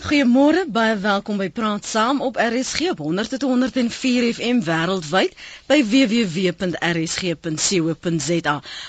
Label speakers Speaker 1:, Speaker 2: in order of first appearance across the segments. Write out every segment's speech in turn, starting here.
Speaker 1: Goeiemôre, baie welkom by Praat Saam op RSG op 100.104 FM wêreldwyd by www.rsg.co.za.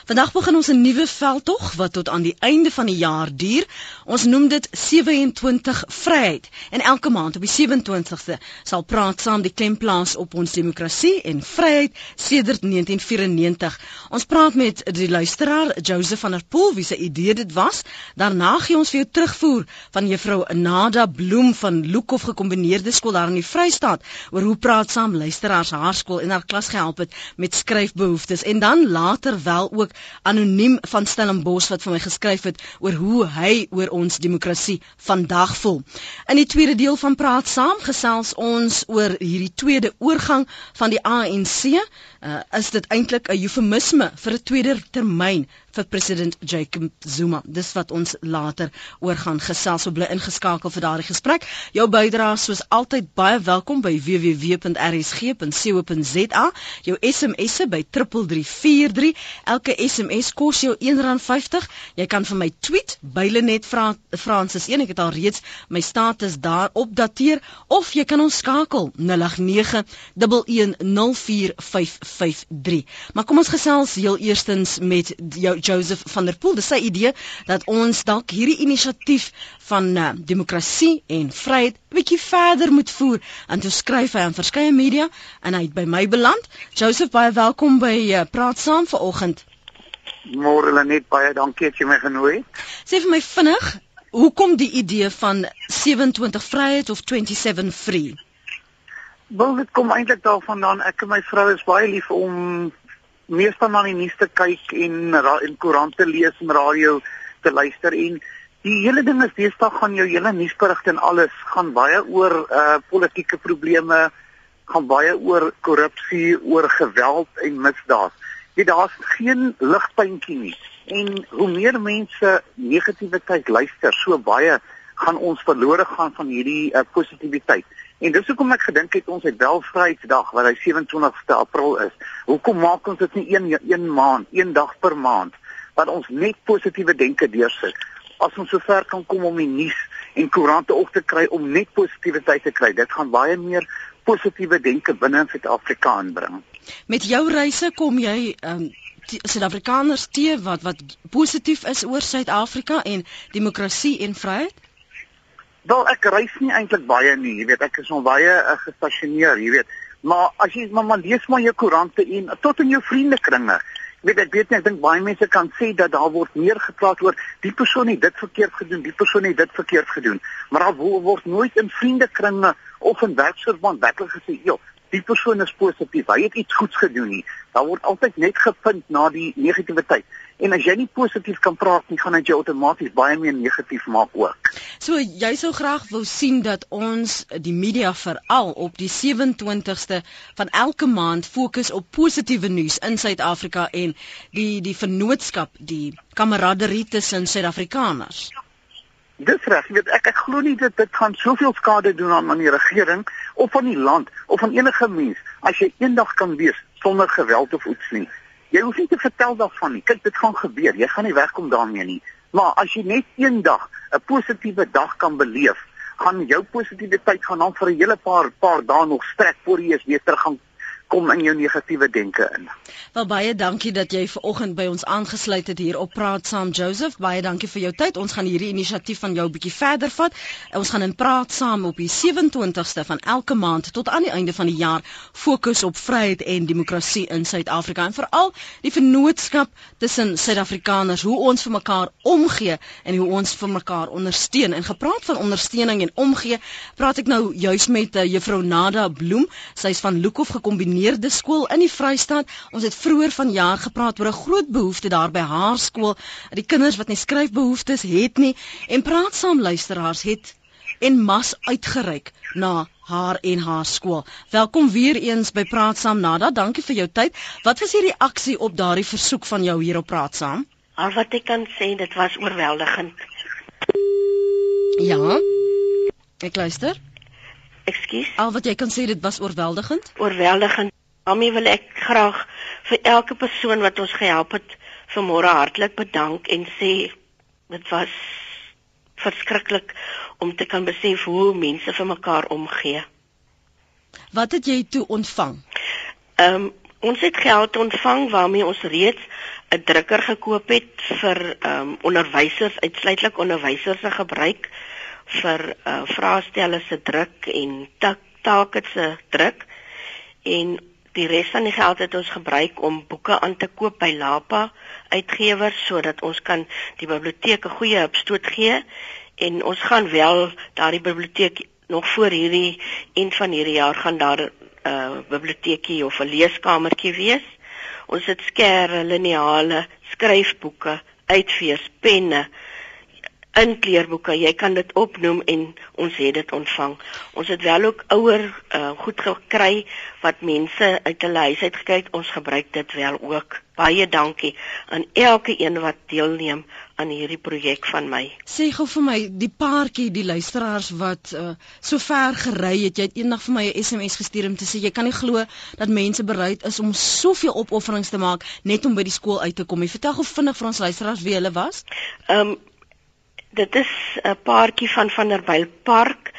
Speaker 1: Vandag begin ons 'n nuwe veldtog wat tot aan die einde van die jaar duur. Ons noem dit 27 Vryheid. En elke maand op die 27ste sal Praat Saam die klem plaas op ons demokrasie en vryheid sedert 1994. Ons praat met die luisteraar Joseph van der Pool wie se idee dit was. Daarna gee ons vir jou terugvoer van juffrou Nada Linda Bloem van Loekhof gekombineerde skool daar in die Vrystaat oor hoe praat saam luisteraars haar skool en haar klas gehelp het met skryfbehoeftes en dan later wel ook anoniem van Stellenbosch wat vir my geskryf het oor hoe hy oor ons demokrasie vandag voel. In die tweede deel van praat saam gesels ons oor hierdie tweede oorgang van die ANC. Uh, is dit eintlik 'n eufemisme vir 'n tweede termyn vir president Jacob Zuma. Dis wat ons later oor gaan gesels. So bly ingeskakel vir daardie gesprek. Jou bydrae soos altyd baie welkom by www.rsg.co.za. Jou SMS'e by 3343. Elke SMS kos jou R1.50. Jy kan vir my tweet bylenet Fra Francis 1. Ek het al reeds my status daar opdateer of jy kan ons skakel 089 1104553. Maar kom ons gesels heel eerstens met jou Joseph van der Poel. Dis sy idee dat ons dalk hierdie inisiatief van uh, demokrasie en vryheid 'n bietjie verder moet voer. En toe skryf hy aan verskeie media en hy het by my beland. Joseph, baie welkom by uh, Praat Saam vanoggend.
Speaker 2: Môre net baie dankie dat jy my genooi het.
Speaker 1: Sê vir my vinnig, hoekom die idee van 27 vryheid of 27 free?
Speaker 2: Wel, dit kom eintlik daarvandaan ek en my vrou is baie lief om meestal na die nuus te kyk en en koerante lees en radio te luister en die hele ding is deesdae gaan jou hele nuusberigte en alles gaan baie oor uh politieke probleme, gaan baie oor korrupsie, oor geweld en misdaad. Jy daar's geen ligpuntjie nie. En hoe meer mense negativiteit luister, so baie gaan ons verlore gaan van hierdie uh, positiwiteit. En dis hoekom ek gedink het ons het wel Vryheidsdag wat hy 27ste April is. Hoekom maak ons dit nie een een maand, een dag per maand wat ons net positiewe denke deursit? As ons sover kan kom om die nuus en koerante op te kry om net positiwiteit te kry, dit gaan baie meer positiewe denke binne in Suid-Afrika aanbring.
Speaker 1: Met jou reise kom jy um Suid-Afrikaners te wat wat positief is oor Suid-Afrika en demokrasie en vryheid?
Speaker 2: Wel ek reis nie eintlik baie nie, jy weet, ek is nog baie uh, gestasioneer, jy weet. Maar as jy maar, maar lees maar jou koerante en tot in jou vriendekringe. Jy weet ek weet nie, ek dink baie mense kan sê dat daar word meer gepraat oor die persoon het dit verkeerd gedoen, die persoon het dit verkeerd gedoen. Maar daar word nooit in vriendekringe of in werksverband werklik gesê, "Joh, die persoon is positief. Hy het iets goeds gedoen nie." Daar word altyd net gevind na die negativiteit. En as jy nie positief kan praat nie, gaan dit jou outomaties baie meer negatief maak ook.
Speaker 1: So jy sou graag wou sien dat ons die media veral op die 27ste van elke maand fokus op positiewe nuus in Suid-Afrika en die die vennootskap, die kameraderie tussen Suid-Afrikaners.
Speaker 2: Dis reg, jy weet ek ek glo nie dit dit gaan soveel skade doen aan aan die regering of aan die land of aan enige mens as jy eendag kan wees sonder geweld of iets nie. Jy hoef nie te vertel daarvan nie. Kyk, dit gaan gebeur. Jy gaan nie wegkom daarmee nie. Maar as jy net eendag 'n positiewe dag kan beleef, gaan jou positiwiteit gaan dan vir 'n hele paar paar dae nog strek voor jy weer terug gaan kom in jou negatiewe denke in.
Speaker 1: Wel baie dankie dat jy ver oggend by ons aangesluit het hier op Praat Saam Joseph. Baie dankie vir jou tyd. Ons gaan hierdie inisiatief van jou bietjie verder vat. Ons gaan in Praat Saam op die 27ste van elke maand tot aan die einde van die jaar fokus op vryheid en demokrasie in Suid-Afrika en veral die vennootskap tussen Suid-Afrikaners, hoe ons vir mekaar omgee en hoe ons vir mekaar ondersteun. En gepraat van ondersteuning en omgee, praat ek nou juis met uh, juffrou Nada Bloem. Sy's van Loekhof gekombineer gekombineerde skool in die Vrystaat. Ons het vroeër vanjaar gepraat oor 'n groot behoefte daar by haar skool. Die kinders wat nie skryfbehoeftes het nie en praat saam luisteraars het en mas uitgereik na haar en haar skool. Welkom weer eens by Praat Saam Nada. Dankie vir jou tyd. Wat was die reaksie op daardie versoek van jou hier op Praat Saam?
Speaker 3: Al wat ek kan sê, dit was oorweldigend.
Speaker 1: Ja. Ek luister.
Speaker 3: Ekskuus.
Speaker 1: Al wat jy kan sê dit was oorweldigend?
Speaker 3: Oorweldigend. Mami wil ek graag vir elke persoon wat ons gehelp het vanmôre hartlik bedank en sê dit was verskriklik om te kan besef hoe mense vir mekaar omgee.
Speaker 1: Wat het jy toe ontvang?
Speaker 3: Ehm um, ons het geld ontvang waarmee ons reeds 'n drukker gekoop het vir ehm um, onderwysers, uitsluitlik onderwysers se gebruik vir uh, vraestelle se druk en take se druk en die res van die geld het ons gebruik om boeke aan te koop by Lapa uitgewers sodat ons kan die biblioteek 'n goeie opstoot gee en ons gaan wel daardie biblioteek nog voor hierdie eind van hierdie jaar gaan daar 'n uh, biblioteekie of 'n leeskamertjie wees. Ons het skerre, lineale, skryfboeke, uitveers, penne, in kleerboeke. Jy kan dit opnoem en ons het dit ontvang. Ons het wel ook ouer uh, goed gekry wat mense uit hulle huis uit gekyk. Ons gebruik dit wel ook. Baie dankie aan elke een wat deelneem aan hierdie projek van my.
Speaker 1: Sê gou vir my, die paartjie, die luisteraars wat uh, so ver gery het, jy het eendag vir my 'n SMS gestuur om te sê jy kan nie glo dat mense bereid is om soveel opofferings te maak net om by die skool uit te kom. Jy vertel gou vinnig vir ons luisteraars wie hulle was.
Speaker 3: Ehm um, Dit is 'n paartjie van van der Byl Park.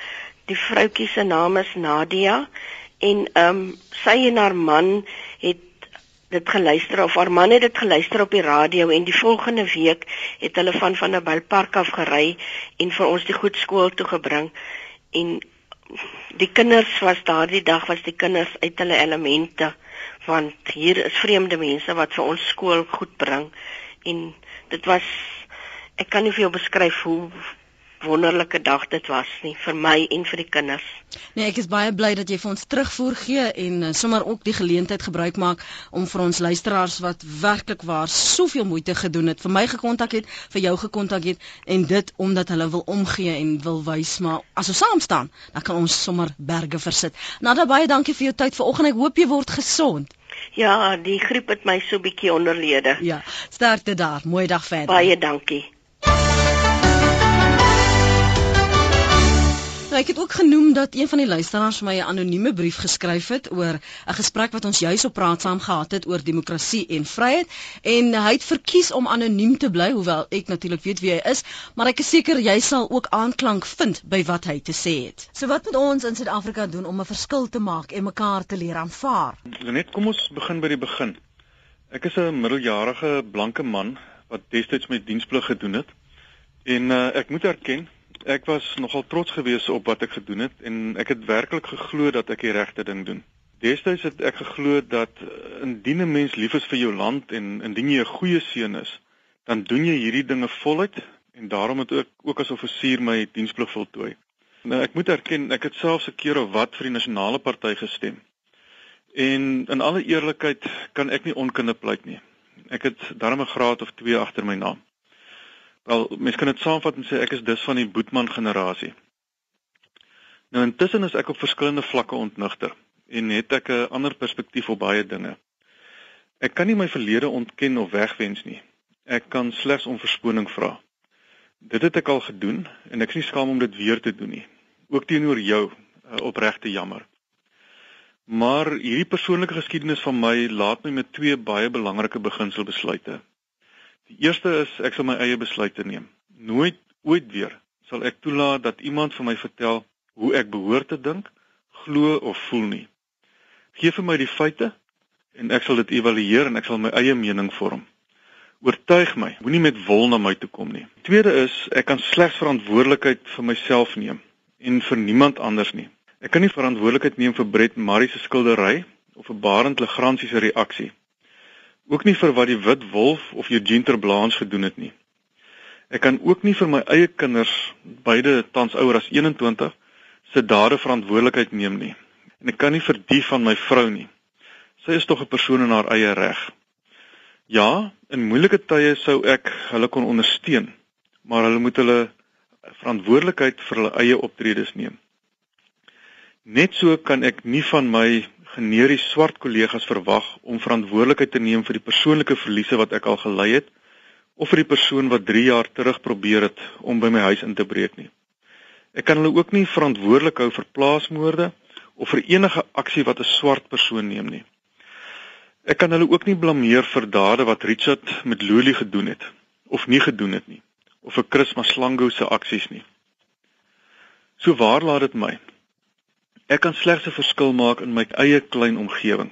Speaker 3: Die vroutjie se naam is Nadia. En ehm um, sy en haar man het dit geluister of haar man het dit geluister op die radio en die volgende week het hulle van van der Byl Park af gery en vir ons die goed skool toe gebring. En die kinders was daardie dag was die kinders uit hulle elemente want hier is vreemde mense wat vir ons skool goed bring. En dit was ek kan nie vir jou beskryf hoe wonderlike dag dit was nie vir my en vir die kinders.
Speaker 1: Nee, ek is baie bly dat jy vir ons terugvoer gee en uh, sommer ook die geleentheid gebruik maak om vir ons luisteraars wat werklik waar soveel moeite gedoen het, vir my gekontak het, vir jou gekontak het en dit omdat hulle wil omgee en wil wys maar as ons saam staan, dan kan ons sommer berge versit. Nada baie dankie vir jou tyd vanoggend. Ek hoop jy word gesond.
Speaker 3: Ja, die griep het my so bietjie onderlede.
Speaker 1: Ja, sterkte daar. Mooi dag verder.
Speaker 3: Baie dankie.
Speaker 1: Nou, ek het ook genoem dat een van die luisteraars vir my 'n anonieme brief geskryf het oor 'n gesprek wat ons juis op praat saam gehad het oor demokrasie en vryheid en hy het verkies om anoniem te bly hoewel ek natuurlik weet wie hy is, maar ek is seker jy sal ook aanklank vind by wat hy te sê het. So wat moet ons in Suid-Afrika doen om 'n verskil te maak en mekaar te leer aanvaar?
Speaker 4: Net kom ons begin by die begin. Ek is 'n middeljarige blanke man wat destyds my diensplig gedoen het en uh, ek moet erken ek was nogal trots geweest op wat ek gedoen het en ek het werklik geglo dat ek die regte ding doen. Destyds het ek geglo dat eh, indien 'n mens lief is vir jou land en indien jy 'n goeie seun is, dan doen jy hierdie dinge voluit en daarom het ek ook as offisier my diensplig voltooi. Nou ek moet erken, ek het selfs 'n keer of wat vir die nasionale party gestem. En in alle eerlikheid kan ek nie onkunde pleit nie. Ek het darm 'n graad of 2 agter my naam. Wel, mens kan dit saamvat en sê ek is dus van die Boetman generasie. Nou intussen is ek op verskillende vlakke ontnigter en het ek 'n ander perspektief op baie dinge. Ek kan nie my verlede ontken of wegwens nie. Ek kan slegs om verskoning vra. Dit het ek al gedoen en ek is nie skaam om dit weer te doen nie. Ook teenoor jou, uh, opregte jammer. Maar hierdie persoonlike geskiedenis van my laat my met twee baie belangrike beginselbesluite. Die eerste is ek sal my eie besluite neem. Nooit ooit weer sal ek toelaat dat iemand vir my vertel hoe ek behoort te dink, glo of voel nie. Geef vir my die feite en ek sal dit evalueer en ek sal my eie mening vorm. Oortuig my, moenie met wol na my toe kom nie. Tweede is ek kan slegs verantwoordelikheid vir myself neem en vir niemand anders nie. Ek kan nie verantwoordelikheid neem vir Brett Marie se skildery of vir Barend Legrandsie se reaksie ook nie vir wat die wit wolf of Eugene Terblanche gedoen het nie. Ek kan ook nie vir my eie kinders, beide tans ouer as 21, se dade verantwoordelikheid neem nie. En ek kan nie vir die van my vrou nie. Sy is tog 'n persoon in haar eie reg. Ja, in moeilike tye sou ek hulle kon ondersteun, maar hulle moet hulle verantwoordelikheid vir hulle eie optredes neem. Net so kan ek nie van my generies swart kollegas verwag om verantwoordelikheid te neem vir die persoonlike verliese wat ek al gely het of vir die persoon wat 3 jaar terug probeer het om by my huis in te breek nie. Ek kan hulle ook nie verantwoordelik hou vir plaasmoorde of vir enige aksie wat 'n swart persoon neem nie. Ek kan hulle ook nie blameer vir dade wat Richard met Loli gedoen het of nie gedoen het nie of vir Chris Maslango se aksies nie. So waar laat dit my? Ek kan slegs 'n verskil maak in my eie klein omgewing.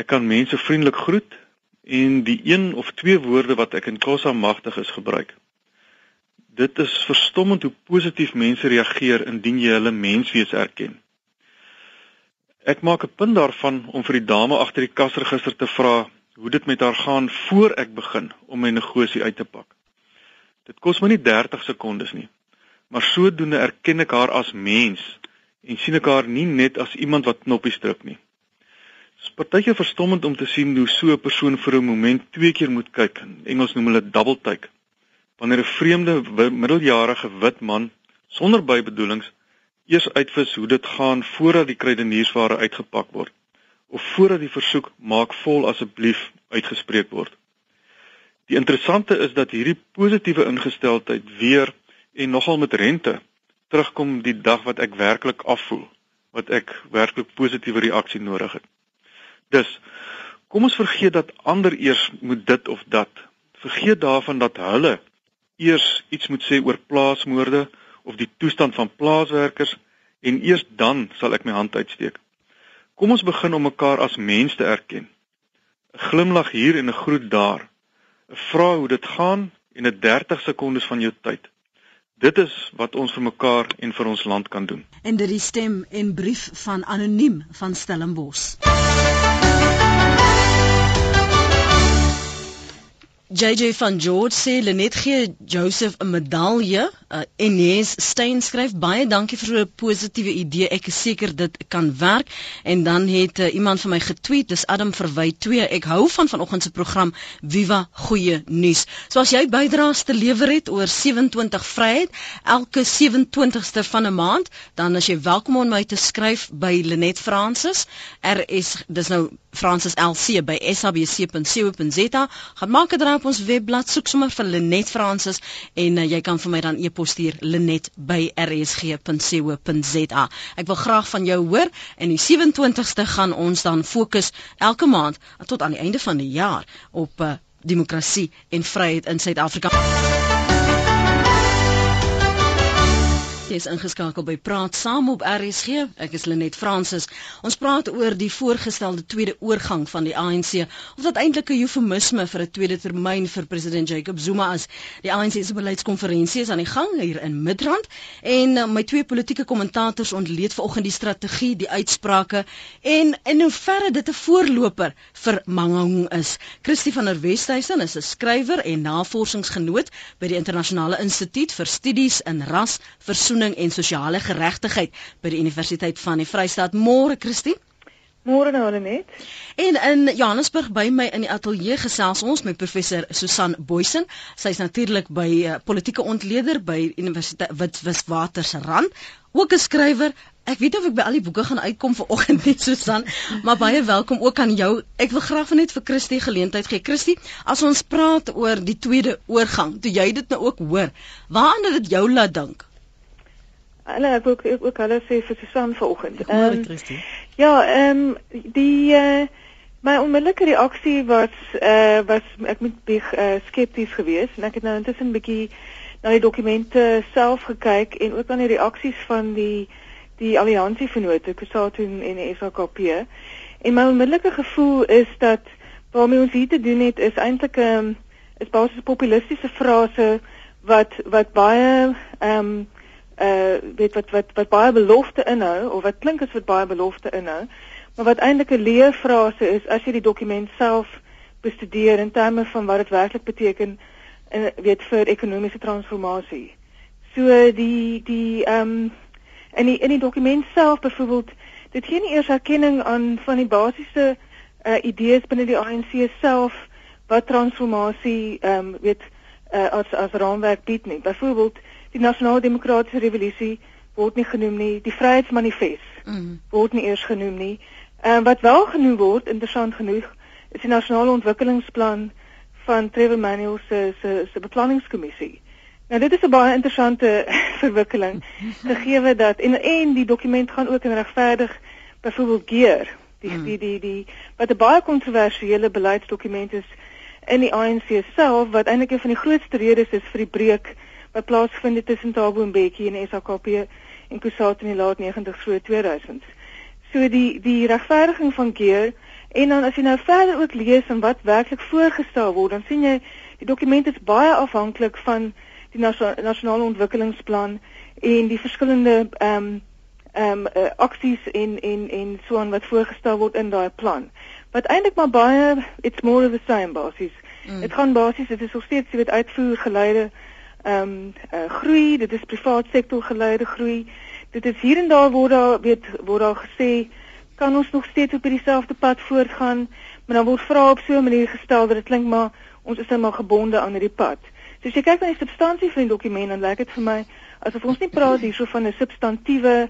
Speaker 4: Ek kan mense vriendelik groet en die een of twee woorde wat ek in Kosa magtig is gebruik. Dit is verstommend hoe positief mense reageer indien jy hulle menswees erken. Ek maak 'n punt daarvan om vir die dame agter die kasregister te vra hoe dit met haar gaan voor ek begin om my negosie uit te pak. Dit kos my nie 30 sekondes nie maar sodoende erken ek haar as mens en sien ek haar nie net as iemand wat knoppies druk nie. Dit is partyke verstommend om te sien hoe so 'n persoon vir 'n oomblik twee keer moet kyk. In Engels noem hulle double take. Wanneer 'n vreemde middeljarige wit man sonder bybedoelings eers uitvis hoe dit gaan voordat die kruideniersware uitgepak word of voordat die versoek maak vol asseblief uitgespreek word. Die interessante is dat hierdie positiewe ingesteldheid weer en nogal met rente terugkom die dag wat ek werklik afvoel wat ek werklik positiewe reaksie nodig het. Dus kom ons vergeet dat ander eers moet dit of dat. Vergeet daarvan dat hulle eers iets moet sê oor plaasmoorde of die toestand van plaaswerkers en eers dan sal ek my hand uitsteek. Kom ons begin om mekaar as mens te erken. 'n Glimlag hier en 'n groet daar. 'n Vra hoe dit gaan en 'n 30 sekondes van jou tyd. Dit is wat ons vir mekaar en vir ons land kan doen.
Speaker 1: En dit is stem en brief van anoniem van Stellenbosch. JJ van George sê Lenet gee Joseph 'n medalje. Uh, Ines Stein skryf baie dankie vir 'n positiewe idee. Ek is seker dit kan werk. En dan het uh, iemand vir my getweet, dis Adam Verwy 2. Ek hou van vanoggend se program Viva Goeie Nuus. So as jy bydraes te lewer het oor 27 Vryheid, elke 27ste van 'n maand, dan as jy welkom om my te skryf by Lenet Francis. RS dis nou Francis LC by sabc.co.za. Gaan maak 'n draai op ons webblad, soek sommer vir Lenet Francis en uh, jy kan vir my dan e-pos stuur lenet@rsg.co.za. Ek wil graag van jou hoor en die 27ste gaan ons dan fokus elke maand tot aan die einde van die jaar op uh, demokrasie en vryheid in Suid-Afrika. Jy is ingeskakel by Praat Saam op RSG. Ek is Lenet Fransis. Ons praat oor die voorgestelde tweede oorgang van die ANC of dit eintlik 'n eufemisme vir 'n tweede termyn vir president Jacob Zuma is. Die ANC se beleidskonferensie is aan die gang hier in Midrand en uh, my twee politieke kommentators ontleed vanoggend die strategie, die uitsprake en in hoeverre dit 'n voorloper vir Mangaung is. Christie van der Westhuizen is 'n skrywer en navorsingsgenoot by die Internasionale Instituut vir Studies in Ras, Versoening versoening en sosiale geregtigheid by die Universiteit van die Vrystaat. Môre, Christie.
Speaker 5: Môre nou net.
Speaker 1: En in Johannesburg by my in die ateljee gesels ons met professor Susan Boysen. Sy's natuurlik by uh, politieke ontleder by Universiteit Witwatersrand, ook 'n skrywer. Ek weet of ek by al die boeke gaan uitkom vir oggend net Susan, maar baie welkom ook aan jou. Ek wil graag net vir Christie geleentheid gee. Christie, as ons praat oor die tweede oorgang, toe jy dit nou ook hoor, waaraan het dit jou laat dink?
Speaker 5: Hulle ek ook ek ook hulle sê vir Susan vanoggend.
Speaker 1: Ehm um,
Speaker 5: Ja, ehm um, die uh, my onmiddellike reaksie was uh, was ek moet big uh, skepties gewees en ek het nou intussen 'n bietjie na die dokumente self gekyk en ook aan die reaksies van die die alliansievennote Kusatu en die SAKP. En my onmiddellike gevoel is dat waarmee ons hier te doen het is eintlik 'n um, ehm, is basies populistiese frase wat wat baie ehm um, uh weet wat wat wat baie belofte inhou of wat klink as wat baie belofte inhou maar wat eintlik 'n leerfrase is as jy die dokument self bestudeer in terme van wat dit werklik beteken en uh, weet vir ekonomiese transformasie. So die die ehm um, in die in die dokument self byvoorbeeld dit gee nie eers erkenning aan van die basiese uh idees binne die ANC self wat transformasie ehm um, weet uh, as as raamwerk bied nie. Byvoorbeeld die nasionale demokratiese revolusie word nie genoem nie, die vryheidsmanifest mm. word nie eers genoem nie. En uh, wat wel genoem word, interessant genoeg, is die nasionale ontwikkelingsplan van Trevor Manuel se se se beplanningskommissie. Nou dit is 'n baie interessante verwikkeling gegee dat en en die dokument gaan ook in regverdig byvoorbeeld gear die, mm. die die die wat 'n baie kontroversiële beleidsdokument is in die ANC self wat eintlik een van die grootste redes is vir die breuk wat plaasvind tussen Thabo Mbeki en SAKP en Kusatu in die laat 90s vroeg 2000s. So die die regverdiging van keer en dan as jy nou verder ook lees en wat werklik voorgestel word, dan sien jy die dokument is baie afhanklik van die nasionale ontwikkelingsplan en die verskillende ehm um, ehm um, uh, aksies en en en so aan wat voorgestel word in daai plan. Wat eintlik maar baie it's more of the same basies. Mm. Dit gaan basies dit is nog steeds jy weet uitvoer geleide ehm um, uh, groei, dit is privaat sektor geleide groei. Dit is hier en daar word daar weet word daar gesê kan ons nog steeds op dieselfde pad voortgaan, maar dan word vrae op so 'n manier gestel dat dit klink maar ons is net maar gebonde aan hierdie pad. So as jy kyk na die substansie van die dokument dan lyk dit vir my asof ons nie praat hierso van 'n substantiewe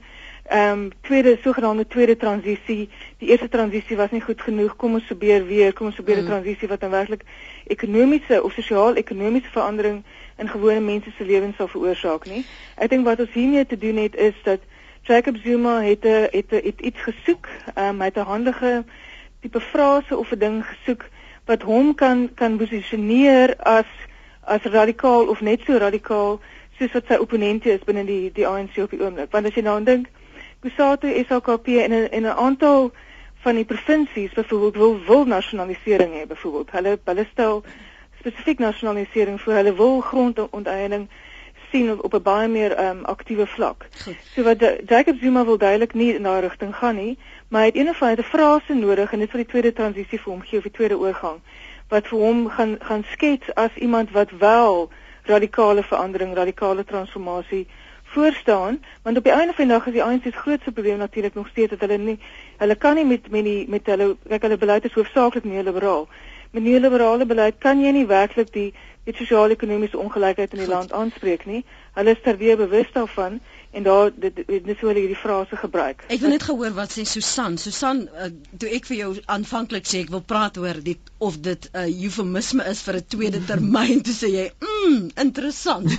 Speaker 5: ehm um, tweede sogenaamde tweede transisie. Die eerste transisie was nie goed genoeg. Kom ons probeer weer, kom ons probeer 'n mm. transisie wat dan werklik ekonomiese of sosiaal-ekonomiese verandering in gewone mense se lewens sal veroorsaak nie. Ek dink wat ons hiermee te doen het is dat Jacob Zuma het 'n het, het, het iets gesoek, ehm um, hy het 'n handige tipe frase of 'n ding gesoek wat hom kan kan posisioneer as as radikaal of net so radikaal soos wat sy opponente is binne die die ANC op die oomblik. Want as jy nou dink Kusatu SAKP in 'n in 'n aantal van die provinsies byvoorbeeld wil wil nasionalisering hê byvoorbeeld. Hulle hulle stel spesifiek nasionalisering voor. Hulle wil grondonteeneming sien op, op 'n baie meer um, aktiewe vlak. Goed. So wat Jacob Zuma wil duidelik nie in daardie rigting gaan nie, maar hy het een of ander frase nodig en dit vir die tweede transisie vir hom gee of die tweede oorgang wat vir hom gaan gaan skets as iemand wat wel radikale verandering, radikale transformasie voorstaan want op die einde van die dag is die ANC se grootste probleem natuurlik nog steeds dat hulle nie hulle kan nie met met die met hulle kyk hulle beleid is hoofsaaklik neoliberaal. Met neoliberale beleid kan jy nie werklik die die sosio-ekonomiese ongelykheid in die Goed. land aanspreek nie. Hulle is terweer bewus daarvan en daar dit dis hoe hulle hierdie frase gebruik.
Speaker 1: Ek wil net gehoor wat sê Susan. Susan, uh, toe ek vir jou aanvanklik sê ek wil praat oor dit of dit 'n uh, eufemisme is vir 'n tweede termyn, toe sê jy, "Mm, interessant."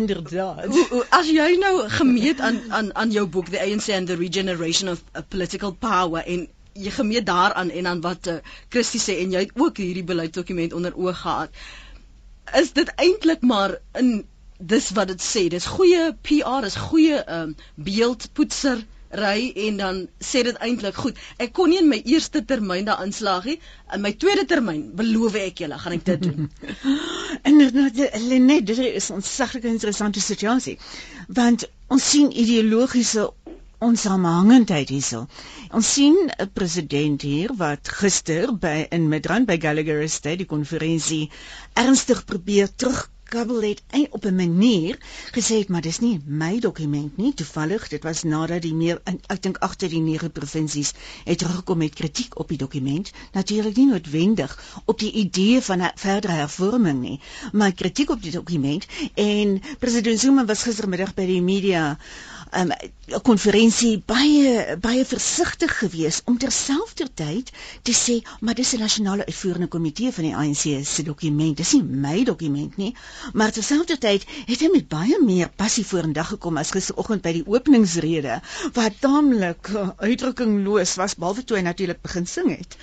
Speaker 6: Inderdaad.
Speaker 1: As jy nou gemeet aan aan aan jou boek The ANC and the Regeneration of uh, Political Power en jy gemeet daaraan en aan wat uh, Christie sê en jy het ook hierdie beleidsdokument onder oog gehad. Is dit eintlik maar in dis wat dit sê. Dis goeie PR, is goeie ehm um, beeldpoetser ry en dan sê dit eintlik goed. Ek kon nie in my eerste termyn daar aanslag nie. In my tweede termyn beloof ek julle gaan ek dit doen.
Speaker 6: Inderdaad, Lenet, dit is 'n ontsettlik interessante situasie. Want ons sien ideologiese ons samenhangendheid hierso. Ons sien 'n president hier wat gister by in Midrand by Gallagher Estate die konferensie ernstig probeer terug Kabel het op 'n manier gesê het maar dis nie my dokument nie. Toevallig dit was nadat die meer in, ek dink agter die nege provinsies het teruggekom met kritiek op die dokument natuurlik nie noodwendig op die idee van 'n verdere hervorming nie maar kritiek op die dokument en president Zuma was gistermiddag by die media um, 'n konferensie baie baie versigtig geweest om terselfdertyd te sê maar dis 'n nasionale uitvoerende komitee van die ANC se dokument. Dis nie my dokument nie maar terselfdertyd het hy met baie meer passie vorendag gekom as gisteroggend by die openingsrede wat taamlik uh, uitdrukkingloos was behalwe toe hy natuurlik begin sing het.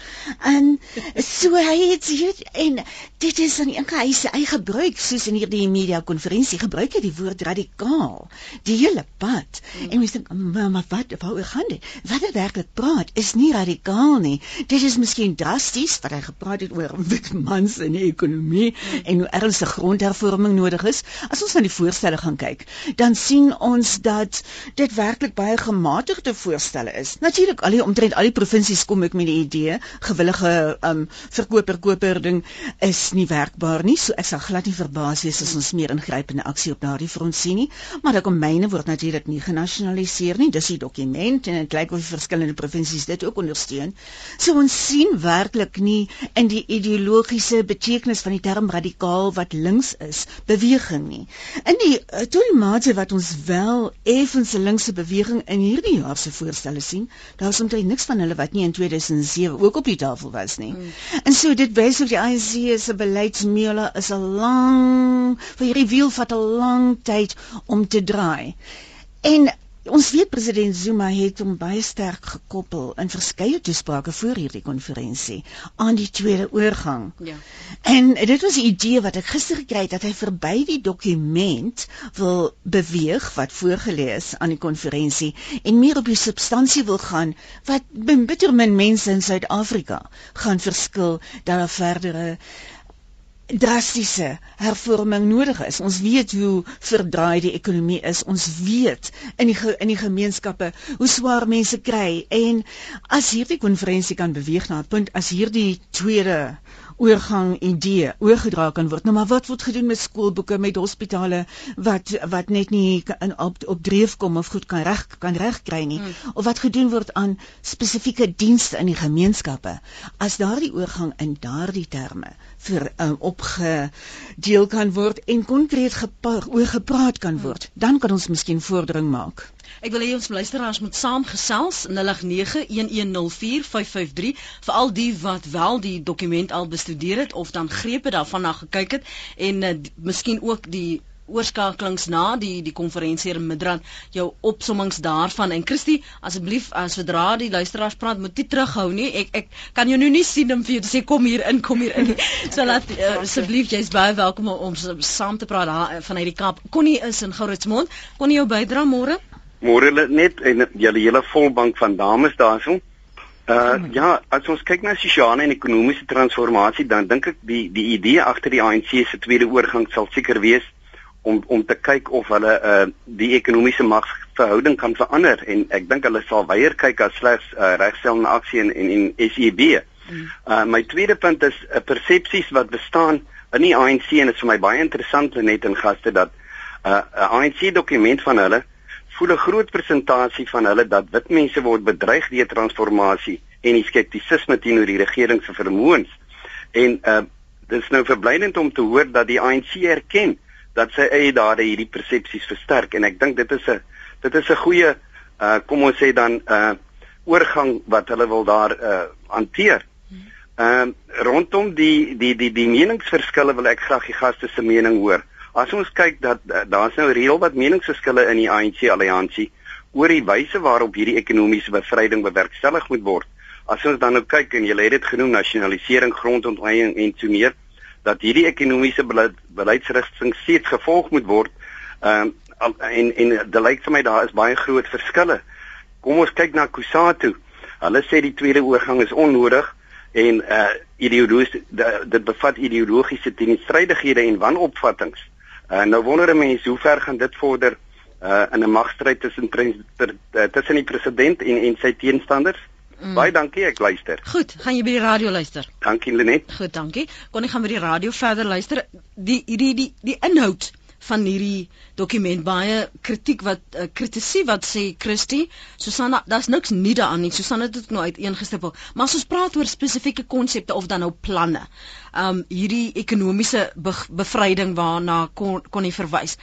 Speaker 6: En so hy het weet en dit is enige hy se eie gebruik soos in hierdie media konferensie gebruik hy die woord radikaal die hele pad Mm. En mens dink, maar, maar wat waaroor gaan dit? Wat hy werklik praat is nie radikaal nie. Dit is miskien drasties wat hy gepraat het oor mans in die ekonomie mm. en hoe ernstig grondhervorming nodig is. As ons na die voorstelle gaan kyk, dan sien ons dat dit werklik baie gematigde voorstelle is. Natuurlik al die omtrent al die provinsies kom ek met die idee gewillige um verkoper koper ding is nie werkbaar nie. So ek sal glad nie verbaas wees as ons meer ingrypende aksie op daardie front sien nie. Maar ek kom myne word natuurlik nie genasionaliseer nie. Dis die dokument en dit lyk of die verskillende provinsies dit ook ondersteun. So ons sien werklik nie in die ideologiese betekenis van die term radikaal wat links is, beweging nie. In die uh, Torimate wat ons wel effens 'n linkse beweging in hierdie jaar se voorstelle sien, daar is omtrent niks van hulle wat nie in 2007 ook op die tafel was nie. Hmm. En so dit wys of die ANC se beleidsmeule is 'n lang vir hierdie wiel vat 'n lang tyd om te draai. En Ons weet president Zuma het hom baie sterk gekoppel in verskeie toesprake voor hierdie konferensie aan die tweede oorgang. Ja. En dit was 'n idee wat ek gister gekry het dat hy verby die dokument wil beweeg wat voorgelê is aan die konferensie en meer op die substansie wil gaan wat bitter min mense in Suid-Afrika gaan verskil dat daar verdere drastiese hervorming nodig is. Ons weet hoe verdraai die ekonomie is. Ons weet in die in die gemeenskappe hoe swaar mense kry en as hierdie konferensie kan beweeg na 'n punt as hierdie tweede oorgang idee oorgedra kan word. Nou maar wat word gedoen met skoolboeke, met hospitale wat wat net nie in op, op dreef kom of goed kan reg kan reg kry nie hmm. of wat gedoen word aan spesifieke dienste in die gemeenskappe. As daardie oorgang in daardie terme vir um, opgedeel kan word en konkreet oor gepraat kan word, dan kan ons miskien vordering maak.
Speaker 1: Ek wil hê ons luisteraars moet saamgesels 0891104553 vir al die wat wel die dokument al bestudeer het of dan grepe daarvan na gekyk het en uh, miskien ook die oorskakelings na die die konferensie in Midrand jou opsommings daarvan. En Christie asseblief as sodra die luisteraars praat moet jy terughou nie. Ek ek kan jou nou nie sien om vir jou te sê kom hier in kom hier in. So laat uh, asseblief jy's baie welkom om, om saam te praat daar uh, vanuit die Kaap. Connie is in Gouritsmond. Connie jou bydra môre
Speaker 7: Môre net en julle hele volbank van dames daarso. Uh ja, as ons kyk na sosiale en ekonomiese transformasie, dan dink ek die die idee agter die ANC se tweede oorgang sal seker wees om om te kyk of hulle uh die ekonomiese magsverhouding kan verander en ek dink hulle sal weier kyk as slegs uh, regstellende aksie in en en SEB. Hmm. Uh my tweede punt is 'n uh, persepsies wat bestaan in die ANC en dit is vir my baie interessant net in gaste dat 'n uh, ANC dokument van hulle voel 'n groot persentasie van hulle dat wit mense word bedreig deur transformasie en die skeptisisme teenoor die regering se vermoëns. En uh dit is nou verblydend om te hoor dat die ANC erken dat sy eie dade hierdie persepsies versterk en ek dink dit is 'n dit is 'n goeie uh kom ons sê dan uh oorgang wat hulle wil daar uh hanteer. Ehm uh, rondom die die die die meningsverskille wil ek graag die gaste se mening hoor. As ons kyk dat uh, daar's nou reël wat meningsverskille in die ANC alliansie oor die wyse waarop hierdie ekonomiese bevryding bewerkstellig moet word. As ons dan nou kyk en jy het dit genoem nasionalisering, grondontleiding en so meer dat hierdie ekonomiese beleid, beleidsrigting steeds gevolg moet word. Ehm um, en en dit lyk vir my daar is baie groot verskille. Kom ons kyk na Kusatu. Hulle sê die tweede oorgang is onnodig en uh ideologies dit bevat ideologiese teenstrydighede en wanopvattinge. Uh, nou wonder 'n mens hoe ver gaan dit vorder uh, in 'n magstryd tussen uh, tussen die president en en sy teenstanders? Mm. Baie dankie, ek luister.
Speaker 1: Goed, gaan jy by die radio luister?
Speaker 7: Dankie Lenet.
Speaker 1: Goed, dankie. Kon ek gaan by die radio verder luister? Die die die die inhoud van hierdie dokument baie kritiek wat uh, kritisie wat sê Christie Susanna daar's niks nie daaraan nie. Susanna het dit nou uiteengestipel maar as ons praat oor spesifieke konsepte of dan nou planne um hierdie ekonomiese be bevryding waarna kon hy verwys.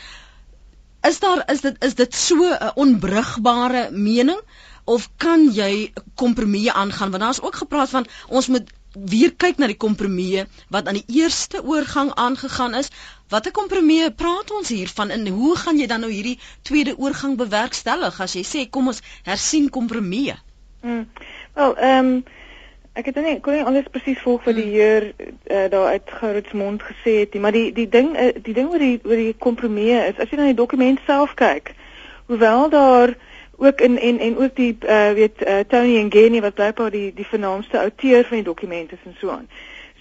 Speaker 1: Is daar is dit is dit so 'n onbrugbare mening of kan jy kompromieë aangaan? Want daar's ook gepraat van ons moet weer kyk na die kompromieë wat aan die eerste oorgang aangegaan is. Watter kompromieë praat ons hier van en hoe gaan jy dan nou hierdie tweede oorgang bewerkstellig as jy sê kom ons hersien kompromieë?
Speaker 5: Mm. Wel, ehm um, ek het nie kon nie alles presies volg wat die mm. heer uh, daar uit Goudsmond gesê het nie, maar die die ding uh, die ding oor die oor die kompromieë is as jy na die dokument self kyk, hoewel daar ook in en en ook die uh, weet uh, Tony en Genie wat blykbaar die die vernaamste outeur van die dokumente en so aan.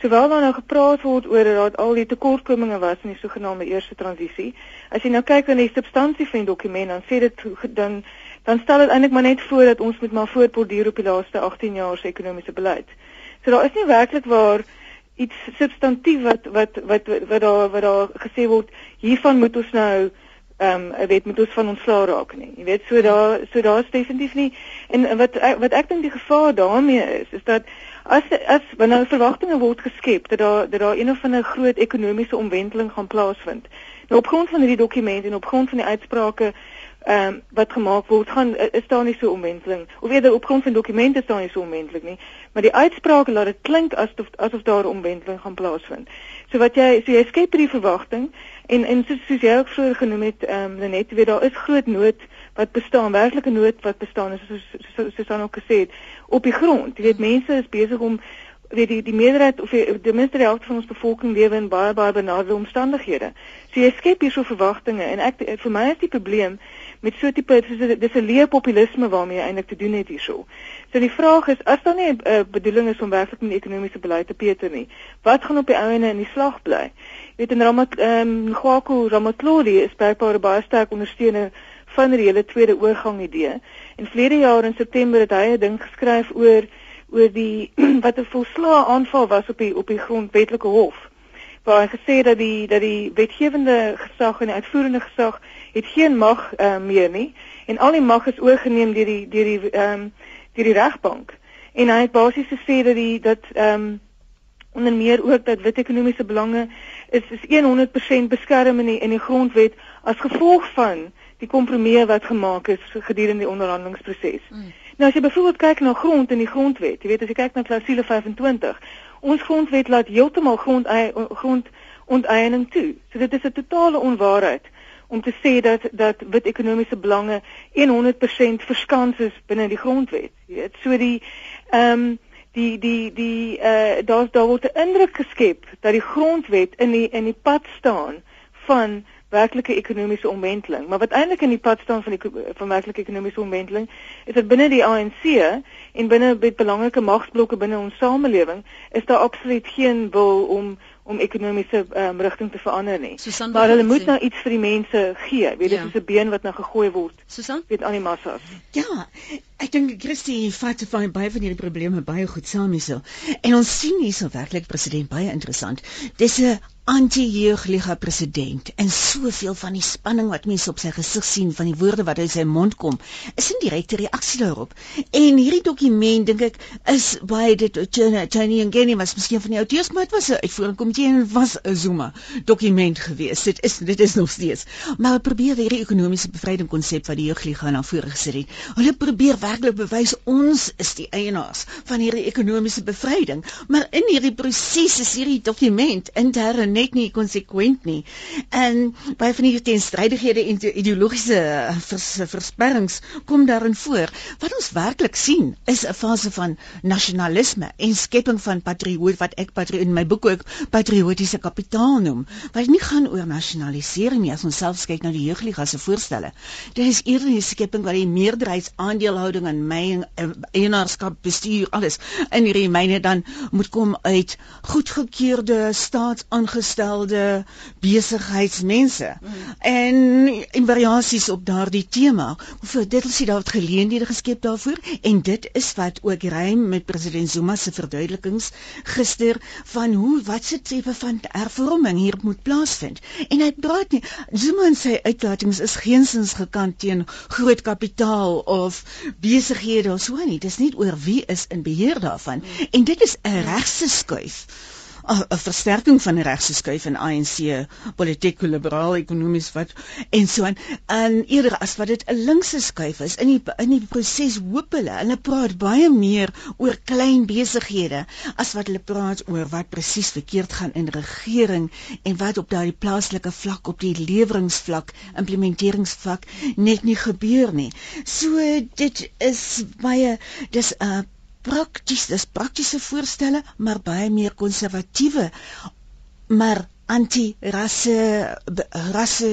Speaker 5: Sowel daar nou gepraat word oor dat al die tekortkominge was in die sogenaamde eerste transisie. As jy nou kyk na die substansie van die dokument dan sê dit dan dan stel dit eintlik maar net voor dat ons moet maar voortborduur op die laaste 18 jaar se ekonomiese beleid. So daar is nie werklik waar iets substantief wat wat wat wat daar wat daar gesê word hiervan moet ons nou ehm um, weet moet ons van ontslaa raak nie. Jy weet so daar so daar's definitief nie en wat wat ek dink die gevaar daarmee is is dat as as wanneer nou verwagtinge word geskep dat daar dat daar een of ander groot ekonomiese omwenteling gaan plaasvind. Nou op grond van hierdie dokument en op grond van die uitsprake ehm um, wat gemaak word gaan is daar nie so omwenteling of eerder op grond van dokumente is daar nie so omwenteling nie maar die uitsprake laat dit klink asof asof daar omwenteling gaan plaasvind. So wat jy so jy skep hierdie verwagting En en soos, soos jy ook vroeër genoem het, ehm um, net weet daar is groot nood wat bestaan, werklike nood wat bestaan is soos soos soos dan ook gesê het op die grond. Jy weet mense is besig om weet die die meerderheid of die, minste helfte van ons bevolking lewe in baie baie benaderde omstandighede. So jy skep hier so verwagtinge en ek vir my is die probleem met so tipe dis 'n leë populisme waarmee jy eintlik te doen het hierso. So die vraag is as daar nie 'n uh, bedoeling is om werklik met ekonomiese beleid te peter nie, wat gaan op die ouene in die slag bly? Jy weet in Ramat ehm um, Gwako Ramatlodi is bypaar baie sterk ondersteuner van die hele tweede oorgang idee. En vlede jaar in September het hy 'n ding geskryf oor oor die wat 'n volslae aanval was op die op die grondwetlike hof waar hy gesê dat die dat die wetgewende gesag en die uitvoerende gesag het geen mag uh, meer nie en al die mag is oorgeneem deur die deur die ehm um, deur die regbank. En hy het basies gesê dat die dat ehm um, onder meer ook dat wit ekonomiese belange is is 100% beskerm in die in die grondwet as gevolg van die kompromie wat gemaak is gedurende die onderhandelingsproses. Mm. Nou as jy byvoorbeeld kyk na grond in die grondwet, jy weet as jy kyk na klousule 25, ons grondwet laat heeltemal grond grond onteiening toe. So dit is 'n totale onwaarheid om te sê dat dat wit ekonomiese belange 100% verskans is binne die grondwet. Jy weet, so die ehm um, die die die eh uh, daar daar word 'n indruk geskep dat die grondwet in die in die pad staan van werklike ekonomiese omwenteling. Maar wat eintlik in die pad staan van die van werklike ekonomiese omwenteling is dat binne die ANC en binne met belangrike magsblokke binne ons samelewing is daar absoluut geen wil om om ekonomiese um, rigting te verander nie. Susan, maar hulle moet nou iets vir die mense gee. Weet jy, ja. dis 'n been wat nou gegooi word.
Speaker 1: Susan?
Speaker 5: Weet aan die massa.
Speaker 6: Ja, ek dink Christie vat van baie van hierdie probleme baie goed saam hierso. En ons sien hierso werklik president baie interessant. Dis 'n anti-jeugliga president en soveel van die spanning wat mense op sy gesig sien van die woorde wat uit sy mond kom is 'n direkte reaksie daarop. En hierdie dokument dink ek is baie dit Chinese en Geni was miskien van die outeurs maar dit was 'n uitvoering komitee en was 'n Zuma dokument gewees dit is dit is nog steeds. Maar probeer hierdie ekonomiese bevryding konsep wat die jeugliga na vore gesit het. Hulle probeer werklik bewys ons is die eienaars van hierdie ekonomiese bevryding maar in hierdie proses is hierdie dokument intern net nie konsekwent nie. En baie van hierdie teenstrydighede en ideologiese vers, versperrings kom daarin voor. Wat ons werklik sien is 'n fase van nasionalisme en skepping van patrioot wat ek patrioot in my boek ook patriotiese kapitaal noem. Wat nie gaan oor nasionalisering nie as ons self kyk na die jeugliga se voorstelle. Dit is eerder 'n skepping wat die meerderheidsaandeelhouding en my eh, eienaarskap bestuur alles in hierdie myne dan moet kom uit goedgekeurde staatsaange welgestelde besigheidsmense mm. en en variasies op daardie tema. Vir dit is daar geleenthede geskep daarvoor en dit is wat ook rym met president Zuma se verduidelikings gister van hoe wat se tipe van hervorming hier moet plaasvind. En hy praat nie Zuma en sy uitlatings is geensins gekant teen groot kapitaal of besighede of so nie. Dis nie oor wie is in beheer daarvan mm. en dit is 'n regse skuif 'n versterking van die regse skuif in ANC politiek liberaal ekonomies wat en so aan. En eerder as wat dit 'n linkse skuif is in die in die proses hoop hulle hulle praat baie meer oor klein besighede as wat hulle praat oor wat presies verkeerd gaan in regering en wat op daardie plaaslike vlak op die leweringsvlak implementeringsvlak net nie gebeur nie. So dit is baie dis 'n uh, prakties, dis praktiese voorstelle, maar baie meer konservatiewe. Maar anti-rasse rasse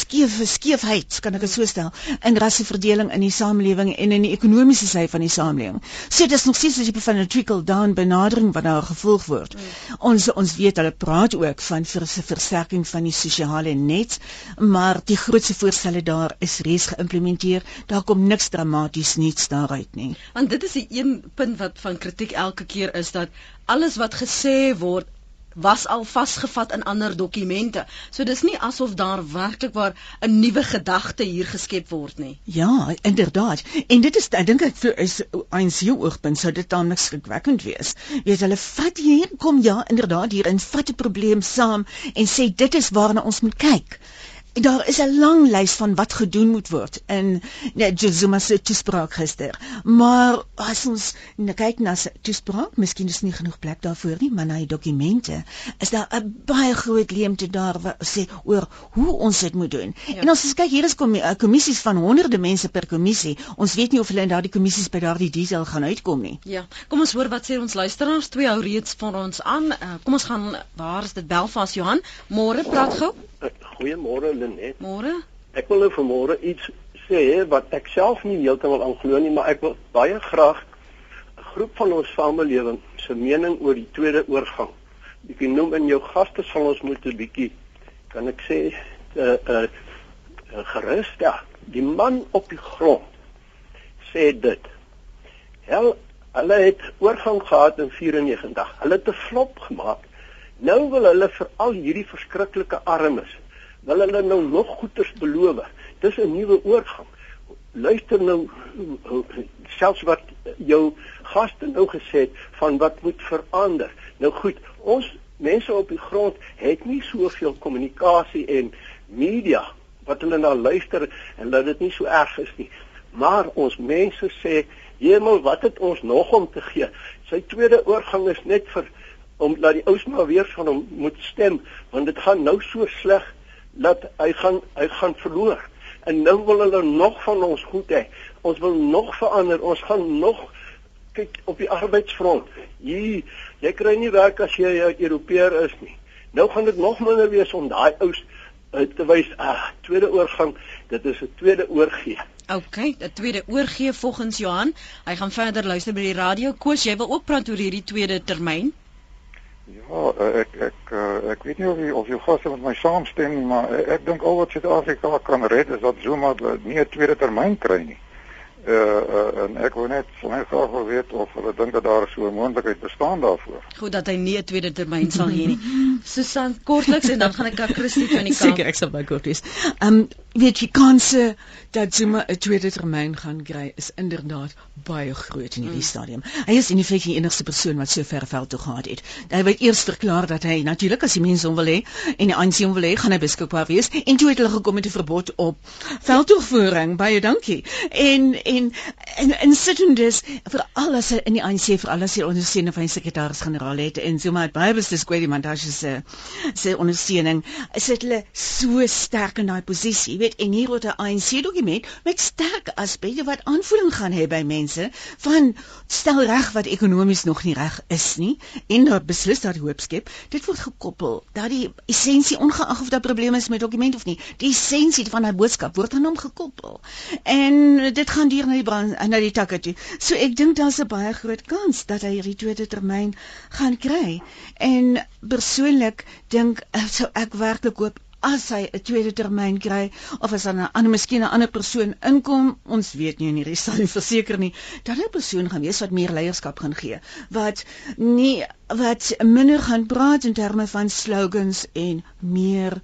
Speaker 6: skief skiefheid kan ek dit so stel in rasseverdeling in die samelewing en in die ekonomiese sy van die samelewing. So dis nog steeds 'n tipe van 'n trickle down benadering wat daar gevolg word. Mm. Ons ons weet hulle praat ook van vir se versterking van die sosiale net, maar die grootste voorstelle daar is reeds geïmplementeer. Daar kom niks dramaties niets daaruit nie.
Speaker 1: Want dit is die een punt wat van kritiek elke keer is dat alles wat gesê word was al vasgevat in ander dokumente. So dis nie asof daar werklik waar 'n nuwe gedagte hier geskep word nie.
Speaker 6: Ja, inderdaad. En dit is ek dink ek is ANC oogpunt sou dit dan niks gekwekkend wees. Weet hulle vat hier kom ja, inderdaad hier in vat 'n probleem saam en sê dit is waarna ons moet kyk daar is 'n lang lys van wat gedoen moet word in net Zuma se toespraak gister. Maar as ons kyk na sy toespraak, miskien is nie genoeg plek daarvoor nie, maar na die dokumente is daar 'n baie groot leemte daar wat sê oor hoe ons dit moet doen. Ja. En ons kyk hier is eh, kommissies van honderde mense per kommissie. Ons weet nie of hulle in daardie kommissies by daardie diesel gaan uitkom nie.
Speaker 1: Ja. Kom ons hoor wat sê ons luisteraars. Twee hou reeds van ons aan. Uh, kom ons gaan waar is dit Belfast Johan? Môre praat gou.
Speaker 8: Goeiemôre Lenet.
Speaker 1: Môre.
Speaker 8: Ek wil nou vanmôre iets sê wat ek self nie heeltemal aanglo nie, maar ek wil baie graag 'n groep van ons samelewing se mening oor die tweede oorgang. Ek noem in jou gaste sal ons moet 'n bietjie kan ek sê 'n uh, eh, uh, eh, uh, gerus ja, die man op die grond sê dit. Hel hulle het oorgang gehad in 94. Hulle het 'n flop gemaak. Nou wil hulle vir al hierdie verskriklike armes wil hulle nou nog goeders beloof. Dis 'n nuwe oorgang. Luister nou selfs wat jou gaste nou gesê het van wat moet verander. Nou goed, ons mense op die grond het nie soveel kommunikasie en media wat hulle na luister en dat dit nie so erg is nie. Maar ons mense sê, "Hemel, wat het ons nog om te gee?" Sy tweede oorgang is net vir om dat die ouens maar weer van hom moet stem, want dit gaan nou so sleg dat hy gaan hy gaan verloor. En nou wil hulle nog van ons goed hê. Ons wil nog verander. Ons gaan nog kyk op die arbeidsfront. Hier, jy kry nie werk as jy 'n Europeër is nie. Nou gaan dit nog minder wees om daai ouens uh, te wys, ah, tweede oorgang, dit is 'n tweede oorgee.
Speaker 1: OK, 'n tweede oorgee volgens Johan. Hy gaan verder luister by die radio. Koos, jy wil ook praat oor hierdie tweede termyn?
Speaker 9: Ja, ek ek eh, ek weet nie of jy of jy gaste met my saamstem nie, maar ek, ek dink al wat Suid-Afrika kan red is dat Zuma nie 'n tweede termyn kry nie. Uh, uh en ek wil net vir my graag wil weet of hulle dink dat daar so 'n moontlikheid bestaan daarvoor.
Speaker 1: Goed dat hy nie 'n tweede termyn sal hê nie. Susan kortliks en dan gaan ek aan Christie van die
Speaker 6: kant. Seker ek sal by kort wees. Ehm um, weet jy kanse dat Zuma 'n tweede termyn gaan kry is inderdaad baie groot in hierdie mm. stadium. Hy is in feite die enigste persoon wat so ver veld toe gehad het. Hy het eers verklaar dat hy natuurlik as die mense hom wil hê en die ANC hom wil hê, gaan hy beskikbaar wees en toe het hulle gekom met 'n verbod op veldtoevoering. Baie dankie. En en en, en sittendes vir alles in die ANC vir alles hier ondersteuning van die sekretaris-generaal het en Zuma het baie beslis kwai die mandasie se se ondersteuning. Is dit hulle so sterk in daai posisie, weet en hier word 'n ANC dokument met sterk aspekte wat aanvoeling gaan hê by mense van stel reg wat ekonomies nog nie reg is nie en dat beslis dat hoop skep. Dit word gekoppel dat die essensie ongeag of daar probleme is met dokument of nie die essensie van 'n boodskap word aan hom gekoppel. En dit gaan deur na die brand na die takke toe. So ek dink daar's 'n baie groot kans dat hy hierdie tweede termyn gaan kry. En persoonlik dink sou ek werklik hoop as hy 'n tweede termyn kry of as dan 'n ander miskien 'n ander persoon inkom, ons weet nie in hierdie nie verseker nie, dat 'n persoon gaan wees wat meer leierskap gaan gee, wat nie wat minder gaan praat in terme van slogans en meer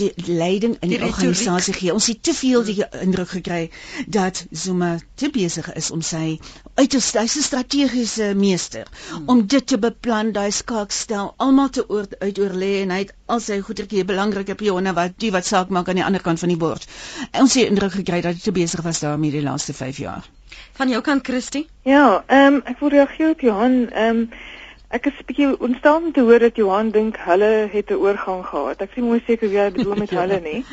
Speaker 6: leiding in die, die organisasie gee. Ons het te veel die indruk gekry dat Zuma te besig is om sy uiterste hy's 'n strategiese meester hmm. om dit te beplan, daai skaakstel almal te oor, uitoorlê en hy het al sy goedertjie belangrike pionne wat die wat saak maak aan die ander kant van die bord. En ons het indruk gekry dat hy te besig was daarmee die laaste 5 jaar.
Speaker 1: Van jou kant Christie?
Speaker 5: Ja, ehm um, ek wil reageer op Johan, ehm um, Ek is bietjie ontstaan om te hoor dat Johan dink hulle het 'n oorgang gehad. Ek sien mooi seker wie hy bedoel met hulle nie.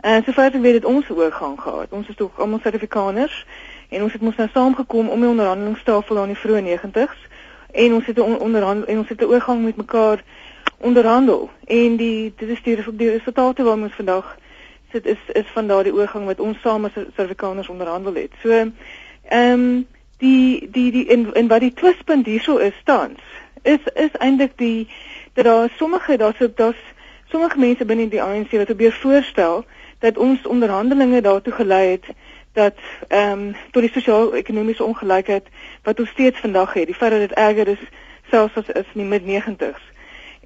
Speaker 5: En uh, sover ek weet het ons 'n oorgang gehad. Ons is tog almal Suid-Afrikaners en ons het mos nou saamgekom om die onderhandelingstafel aan die vroeë 90's en ons het 'n onderhandel en ons het 'n oorgang met mekaar onderhandel. En die dit is die, die resultate waarmee ons vandag sit is is van daardie oorgang wat ons saam as Suid-Afrikaners onderhandel het. So ehm um, die die die in in wat die twispunt hierso is tans is is eintlik die dat daar sommige daar's daar's sommige mense binne die ANC wat probeer voorstel dat ons onderhandelinge daartoe gelei het dat ehm um, tot die sosio-ekonomiese ongelykheid wat ons steeds vandag het, die feit dat dit erger is selfs as is in die mid-90s.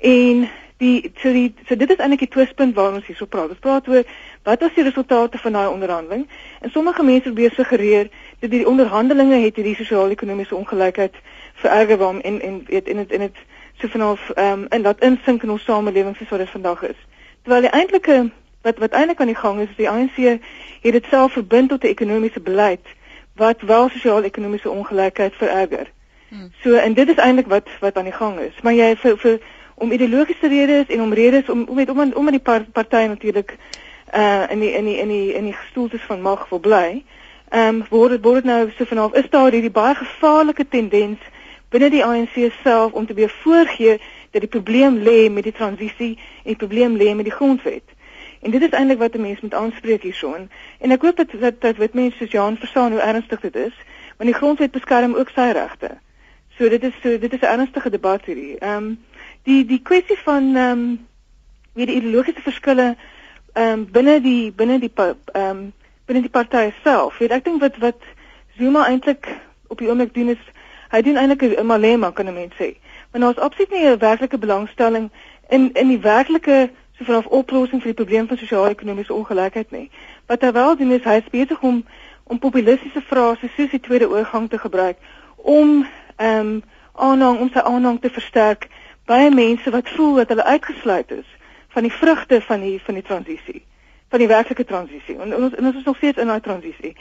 Speaker 5: En die so die so dit is eintlik die twispunt waaroor ons hierso praat. Ons praat oor wat was die resultate van daai onderhandeling? En sommige mense probeer suggereer dat die onderhandelinge het hierdie sosio-ekonomiese ongelykheid vererger waarom en en weet en dit en dit so vanaf ehm um, in dat insink in ons samelewing soos wat dit vandag is. Terwyl die eintlike wat wat eintlik aan die gang is, is die ANC het dit self verbind tot 'n ekonomiese beleid wat wel sosio-ekonomiese ongelykheid vererger. Hmm. So en dit is eintlik wat wat aan die gang is. Maar jy vir vir om ideologiese redes en om redes om om met om om in die party natuurlik uh in die in die in die in die gestoeltes van mag wil bly. Ehm um, word dit word dit nou so vanaf is daar hierdie baie gevaarlike tendens binne die ANC self om te weer voorgee dat die probleem lê met die transisie en die probleem lê met die grondwet. En dit is eintlik wat 'n mens moet aanspreek hierson. En ek hoop dat dat dat wit mense soos Jan verstaan hoe ernstig dit is, want die grondwet beskerm ook sy regte. So dit is so dit is 'n ernstige debat hierdie. Ehm um, die die kwessie van ehm um, wie die ideologiese verskille ehm um, binne die binne die ehm um, binne die party self. Weet ek dink wat wat Zuma eintlik op die oomblik doen is hy doen eintlik 'n malema kan 'n mens sê. Want daar's absoluut nie 'n werklike belangstelling in in die werklike so vanaf oplossing vir die probleem van sosio-ekonomiese ongelykheid nie. Wat hy wel doen is hy is besig om om populistiese frases soos die tweede oorgang te gebruik om ehm um, aanhang om sy aanhang te versterk by mense wat voel dat hulle uitgesluit is van die vrugte van die van die transisie, van die werklike transisie. En, en ons en ons is nog steeds in daai transisie.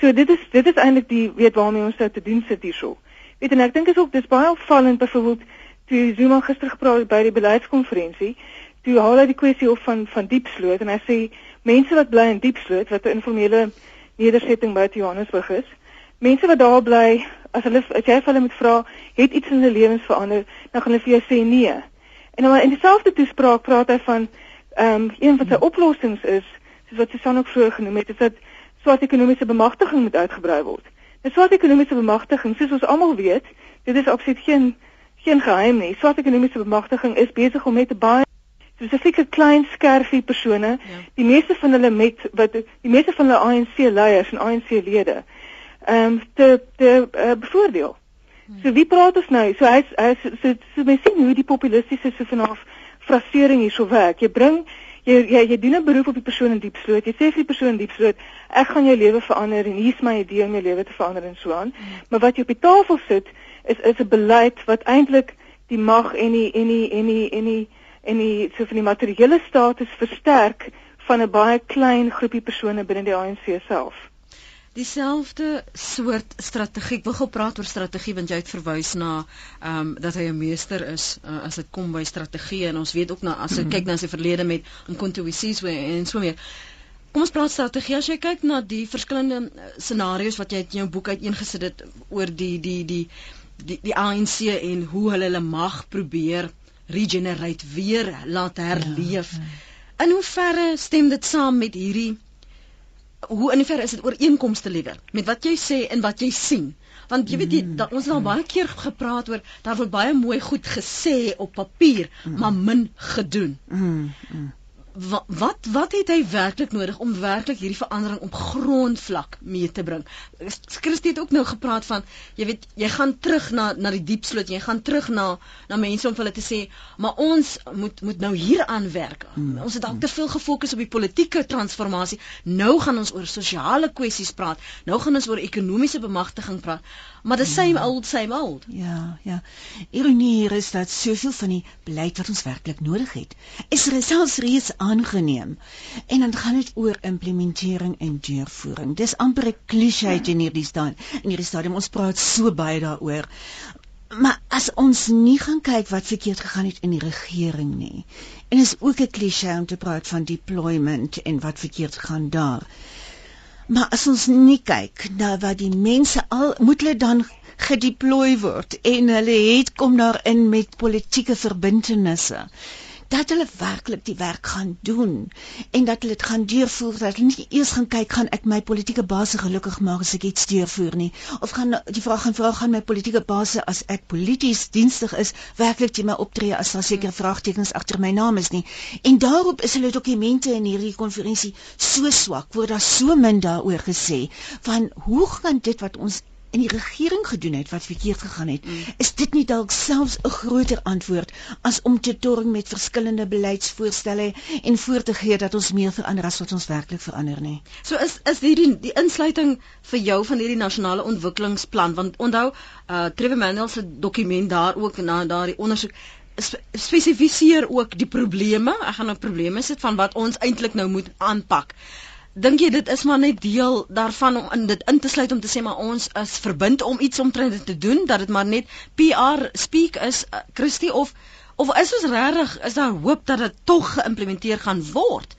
Speaker 5: So dit is dit is eintlik die weet waarmee ons nou te doen sit hierso. Weet en ek dink is ook dis baie opvallend byvoorbeeld toe Zuma gister gepraat by die beleidskonferensie, toe haal hy die kwessie op van van diepsloot en hy sê mense wat bly in diepsloot wat 'n informele nedersetting by Johannesburg is, mense wat daar bly, as hulle as jy hulle moet vra, het iets in hulle lewens verander, dan gaan hulle vir jou sê nee. En dan in dieselfde toespraak praat hy van ehm um, een van sy oplossings is, soos wat Susan ook vroeër genoem het, is dat swart ekonomiese bemagtiging moet uitgebrei word. Nou swart ekonomiese bemagtiging, soos ons almal weet, dit is absoluut geen geen geheim nie. Swart ekonomiese bemagtiging is besig om met 'n baie spesifieke klein skerfie persone, ja. die meeste van hulle met wat die meeste van hulle ANC leiers en ANC lede, ehm um, te te uh, bevoordeel. So wie praat ons nou? So hy hy so so, so mens sien hoe die populistiese so vanaf frasering hierso werk. Jy bring jy jy, jy doen 'n beroep op die persoon in diepsloot. Jy sê vir die persoon in diepsloot, ek gaan jou lewe verander en hier's my idee om jou lewe te verander en so aan. Hmm. Maar wat jy op die tafel sit is is 'n beleid wat eintlik die mag en die en die en die en die en die so van die materiële status versterk van 'n baie klein groepie persone binne die ANC self
Speaker 1: dieselfde soort strategie. Ek wil gou praat oor strategie want jy het verwys na ehm um, dat hy 'n meester is uh, as dit kom by strategie en ons weet ook na as jy mm -hmm. kyk na sy verlede met weSizwe en so meer. Kom ons praat strategie. As jy kyk na die verskillende uh, scenario's wat jy in jou boek uiteengesit het oor die die die die die ANC en hoe hulle hulle mag probeer regenerate weer laat herleef. Ja, ja. In hoeverre stem dit saam met hierdie hoe in ver is dit ooreenkomste liewer met wat jy sê en wat jy sien want jy weet jy, da, ons het al baie keer gepraat oor daar word baie mooi goed gesê op papier mm. maar min gedoen mm. Mm wat wat wat het hy werklik nodig om werklik hierdie verandering op grondvlak mee te bring? Christie het ook nou gepraat van jy weet jy gaan terug na na die diepsloot, jy gaan terug na na mense om vir hulle te sê, maar ons moet moet nou hier aan werk. Hmm. Ons het dalk te veel gefokus op die politieke transformasie. Nou gaan ons oor sosiale kwessies praat. Nou gaan ons oor ekonomiese bemagtiging praat. Maar dis same ja. old same old.
Speaker 6: Ja, ja. Ironie is dat soveel van die beleid wat ons werklik nodig het, is selfs reeds aangeneem. En dan gaan dit oor implementering en deurvoering. Dis amper 'n klise in hierdie staan. In hierdie stadium ons praat so baie daaroor. Maar as ons nie gaan kyk wat verkeerd gegaan het in die regering nie. En is ook 'n klise om te praat van deployment en wat verkeerd gaan daar. Maar as ons nie kyk na wat die mense al moet hulle dan gedeploy word en hulle het kom daar in met politieke verbintenisse dat hulle werklik die werk gaan doen en dat hulle dit gaan deurvoer dat hulle nie eers gaan kyk gaan ek my politieke baas gelukkig maak as ek iets deurvoer nie? Of gaan die vraag gaan vra gaan my politieke baas as ek polities dienstig is werklik jy my optree as daar seker vraagtekens agter my naam is nie? En daarop is hulle dokumente in hierdie konferensie so swak word daar so min daaroor gesê van hoe gaan dit wat ons in die regering gedoen het wat verkeerd gegaan het, mm. is dit nie dalk selfs 'n groter antwoord as om te torring met verskillende beleidsvoorstelle en voor te gee dat ons meer verander as wat ons werklik verander nie.
Speaker 1: So is is hierdie die insluiting vir jou van hierdie nasionale ontwikkelingsplan want onthou uh Trevor Manuel se dokument daar ook na daardie ondersoek spe spesifiseer ook die probleme. Ek gaan nou probleme sit van wat ons eintlik nou moet aanpak. Dink jy dit is maar net deel daarvan om in dit in te sluit om te sê maar ons is verbind om iets omtrent dit te doen dat dit maar net PR speak is uh, Christie of of is ons regtig is daar hoop dat dit tog geïmplementeer gaan word?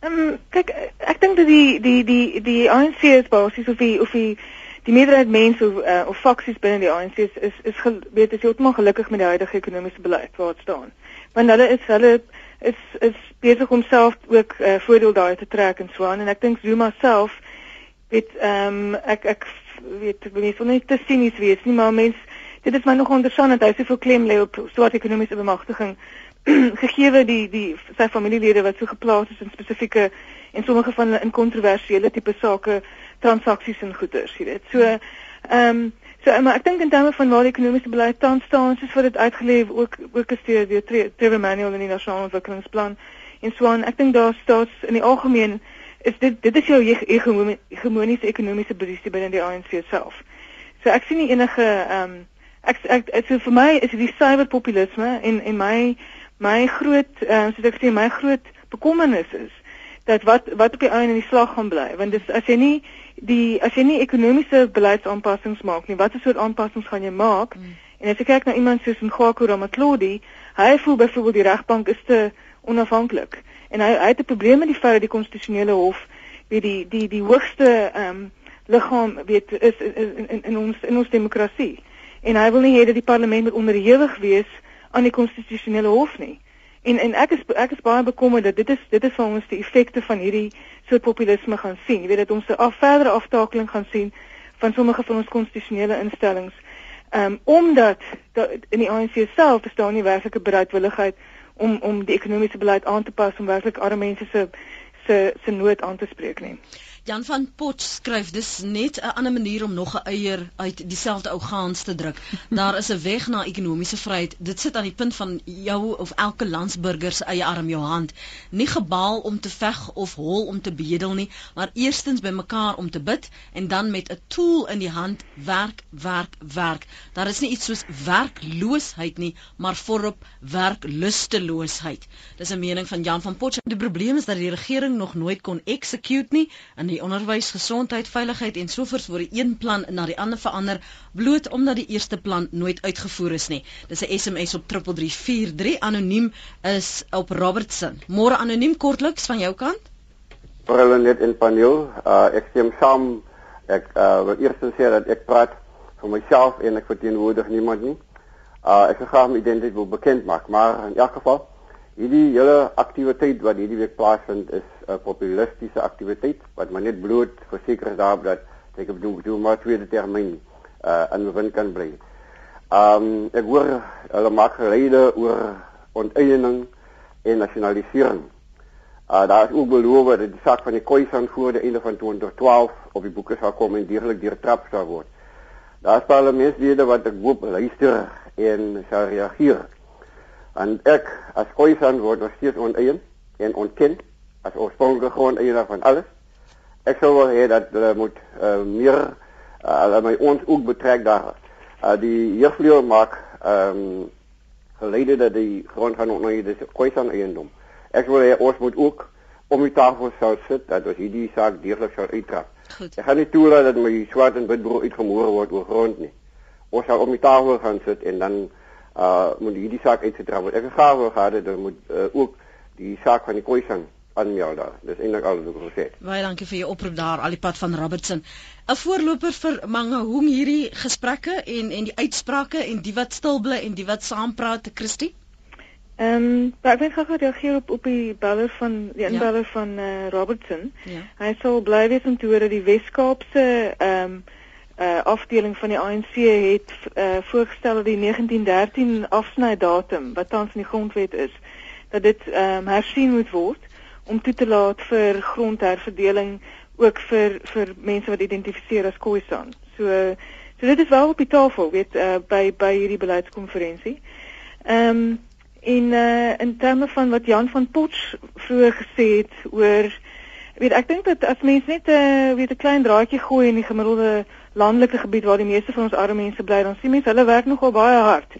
Speaker 5: Ehm um, kyk ek dink dat die die die die ANC is basies of die of die die meerderheid mense of uh, of faksies binne die ANC is is, is weet is heeltemal gelukkig met die huidige ekonomiese beleid dit staan. Want hulle is hulle is is besig om self ook uh, voordeel daai te trek en so aan en ek dink Zuma self weet ehm um, ek ek weet mense wil nie te sinies wees nie maar mense dit is my nog interessant dat hy soveel klem lê op swart ekonomiese bemagtiging. Gegee die die sy familielede wat so geplaas is in spesifieke en sommige van in kontroversiële tipe sake transaksies en goederes jy weet. So ehm um, So maar ek dink in terme van waar die ekonomiese beleid tans staan, soos wat dit uitgelê ook ook is deur Trevor Manuel in die nasionale ontwikkelingsplan en so aan. Ek dink daar staan in die algemeen is dit dit is jou hegemoniese ekonomiese posisie binne die ANC self. So ek sien nie enige ehm um, ek ek so vir my is dit die cyberpopulisme en en my my groot ehm um, soos ek sê my groot bekommernis is dat wat wat op die einde in die slag gaan bly. Want dis as jy nie die as jy nie ekonomiese beleidsaanpassings maak nie watter soort aanpassings gaan jy maak? Mm. en as jy kyk na iemand soos Ngako Ramatlodi hy voel byvoorbeeld die regbank is te onafhanklik en hy hy het 'n probleem met die feit dat die konstitusionele hof weet die die die hoogste ehm um, liggaam weet is in, in in ons in ons demokrasie en hy wil nie hê dat die parlement moet onderhewig wees aan die konstitusionele hof nie En en ek is ek is baie bekommerd dat dit is dit is waar ons die effekte van hierdie soort populisme gaan sien. Jy weet dat ons 'n af verdere aftakeling gaan sien van sommige van ons konstitusionele instellings. Ehm um, omdat dat in die ANC self bestaan nie werklike bereidwilligheid om om die ekonomiese beleid aan te pas om werklik arme mense se se se nood aan te spreek nie.
Speaker 1: Jan van Potch skryf dis net 'n ander manier om nog 'n eier uit dieselfde ou gaans te druk. Daar is 'n weg na ekonomiese vryheid. Dit sit aan die punt van jou of elke landsburger se eie arm jou hand. Nie gebaal om te veg of hol om te bedel nie, maar eerstens bymekaar om te bid en dan met 'n tool in die hand werk, werk, werk. Daar is nie iets soos werkloosheid nie, maar voorop werklusteloosheid. Dis 'n mening van Jan van Potch. Die probleem is dat die regering nog nooit kon execute nie en die onderwys, gesondheid, veiligheid en sovoorts word die een plan na die ander verander bloot omdat die eerste plan nooit uitgevoer is nie. Dis 'n SMS op 3343 anoniem is op Robertson. Môre anoniem kortliks van jou kant?
Speaker 10: Hulle net in paneel. Uh, ek stem saam. Ek uh, wil eers sê dat ek praat vir myself en ek verteenwoordig niemand nie. Uh, ek graag my identiteit wil bekend maak, maar in elk geval Hierdie hele aktiwiteit wat hierdie week plaasvind is 'n populistiese aktiwiteit wat maar net bloot verseker is daarop dat ek op doen maar tweede termyn uh aan bewind kan bly. Um ek hoor hulle maak gereide oor onteiening en nasionalisering. Uh daar is ook beloof dat die saak van die Khoisan voor die einde van 2012 op die boeke sal kom en deurlik deur trap sal word. Daar is parlementslede wat ek hoop luister en sal reageer en ek as Khoisan word nog steeds oneien en ontken as oorspronklike grondeienaar van alles. Ek sou wil hê dat hulle moet uh, meer uh, hulle my ons ook betrek daar. Uh, die jeugvleuel maak ehm um, gelede dat die grond gaan oneien dis Khoisan eiendom. Ek wil hê ons moet ook om die tafel sou sit dat ons hierdie saak deeglik sou uittrap. Ek gaan nie toelaat dat my swart en wit broer uitgemoor word oor grond nie. Ons sal om die tafel gaan sit en dan uh moet hierdie saak uitgetrap word. Ek het graag wou gehad dat moet uh, ook die saak van die Khoisan aanmeld daar. Dis eintlik alles wat ek gesê het.
Speaker 1: Baie dankie vir jou oproep daar al die pad van Robertson. 'n Voorloper vir Mangaung hierdie gesprekke en en die uitsprake en die wat stil bly en die wat saampraat, Christie.
Speaker 5: Ehm, um, ek wil graag reageer op op die beller van die ja. inbeller ja. van uh, Robertson. Ja. Hy sou bly wees om te hoor dat die Wes-Kaapse ehm um, uh, afdeling van die ANC het uh, voorgestel dat die 1913 afsnydatum wat tans in die grondwet is dat dit um, hersien moet word om toe te laat vir grondherverdeling ook vir vir mense wat identifiseer as Khoisan. So so dit is wel op die tafel weet uh, by by hierdie beleidskonferensie. Ehm um, in uh, in terme van wat Jan van Potch vroeër gesê het oor weet ek dink dat as mense net 'n uh, weet 'n klein draadjie gooi in die gemiddelde landelike gebied waar die meeste van ons arme mense bly, dan sien mense hulle werk nogal baie hard.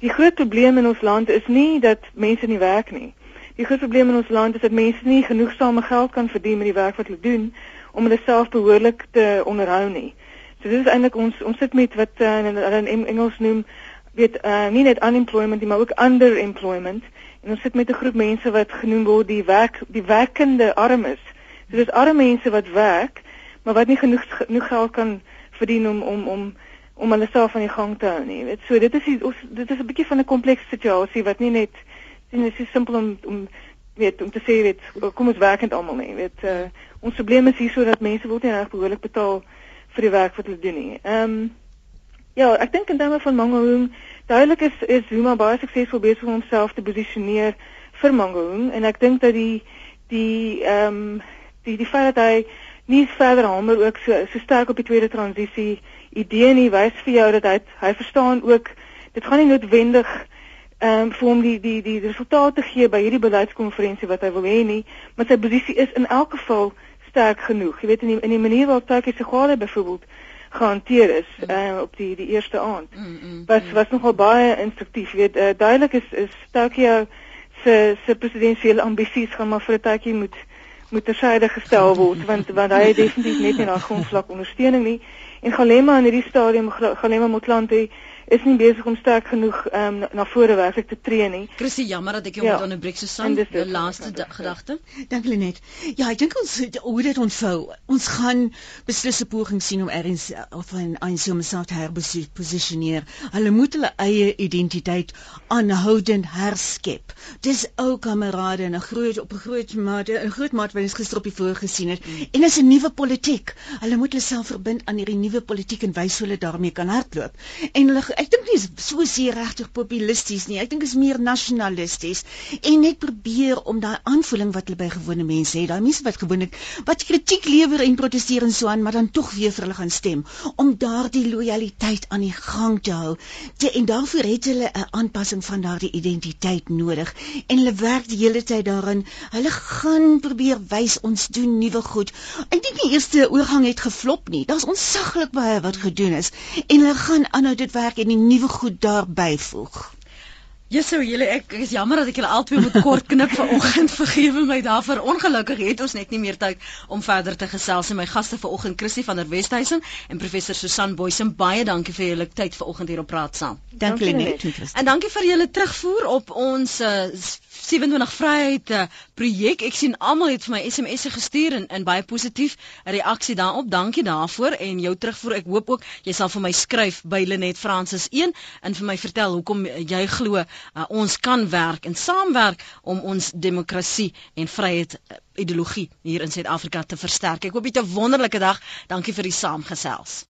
Speaker 5: Die groot probleem in ons land is nie dat mense nie werk nie. Die groot probleem in ons land is dat mense nie genoegsame geld kan verdien met die werk wat hulle doen om hulle self behoorlik te onderhou nie. So dit is eintlik ons ons sit met wat uh, in, in Engels noem weet uh, nie net unemployment nie, maar ook underemployment. En ons sit met 'n groep mense wat genoem word die werk die werkende armes. So dis arme mense wat werk, maar wat nie genoeg genoeg geld kan verdien om om om om hulle self aan die gang te hou nie. Weet so dit is die, ons dit is 'n bietjie van 'n komplekse situasie wat nie net sien dit is simpel om om weet om te sê weet kom ons werk net almal nie. Weet uh, ons probleem is hier sodat mense word nie reg behoorlik betaal vir die werk wat hulle doen nie. Ehm um, ja, ek dink in terme van Mangaung duidelik is is Zuma baie suksesvol besig om homself te posisioneer vir Mangaung en ek dink dat die die ehm um, die die feit dat hy nie verder hamer ook so so sterk op die tweede transisie idee nie wys vir jou dat hy hy verstaan ook dit gaan nie noodwendig ehm um, vir hom die die die resultate gee by hierdie beleidskonferensie wat hy wil hê nie, maar sy posisie is in elk geval sterk genoeg. Jy weet in die, in die manier waarop Turkie se gade byvoorbeeld gehanteer is mm. uh, op die die eerste aand. Mm, mm, was mm. was nogal baie instruktief. Jy weet uh, duidelik is is Turkie se se presidensiële ambisies gaan maar vir tydjie moet moet tersyde gestel word want want hy het definitief net nie daai grondvlak ondersteuning nie en Galema in hierdie stadium Galema Motlanthe is nie besig om sterk genoeg um, na vore werklik te tree nie.
Speaker 1: Chrissy, jammer dat ek jou ja. moet onderbreek Susan. Die laaste gedagte.
Speaker 6: Dank julle net. Ja, ek dink ons hoe dit ontvou. Ons gaan beslis 'n poging sien om eers of in eens om self te herposisioneer. Hulle moet hulle eie identiteit aanhoudend herskep. Dis ou kamerade en 'n groot op 'n groot mate, 'n groot mate wat ons gister op die voor gesien het. Mm. En is 'n nuwe politiek. Hulle moet hulle self verbind aan hierdie nuwe politiek en wys hoe hulle daarmee kan hardloop. En hulle ek dink nie so seer regtig populisties nie. Ek dink is meer nasionalisties en net probeer om daai aanvoeling wat hulle by gewone mense het, daai mense wat gewoonlik wat kritiek lewer en proteseer en so aan, maar dan tog weer vir hulle gaan stem om daardie lojaliteit aan die gang te hou. Te, en daarvoor het hulle 'n aanpassing van daardie identiteit nodig en hulle werk die hele tyd daarin. Hulle gaan probeer wys ons doen nuwe goed. Ek dink die eerste oorgang het geflop nie. Daar's onsaglik baie wat gedoen is en hulle gaan aanhou dit werk en die nuwe goed daarby voeg.
Speaker 1: Jesusie, julle ek is jammer dat ek julle albei moet kort knip vanoggend. Vergewe my daarvoor. Ongelukkig het ons net nie meer tyd om verder te gesels nie. My gaste vanoggend, Chrissy van der Westhuizen en professor Susan Boysen. Baie dankie vir julle tyd vanoggend hier op Praat saam.
Speaker 6: Dankie net.
Speaker 1: En dankie vir julle terugvoer op ons uh, 27 Vryheid uh, projek. Ek sien almal het vir my SMS'e gestuur en, en baie positief reaksie daarop. Dankie daarvoor en jou terugvoer. Ek hoop ook jy sal vir my skryf by Lenet Francis 1 en vir my vertel hoekom jy glo uh, ons kan werk en saamwerk om ons demokrasie en vryheid uh, ideologie hier in Suid-Afrika te versterk. Ek hoop jy 'n wonderlike dag. Dankie vir die saamgesels.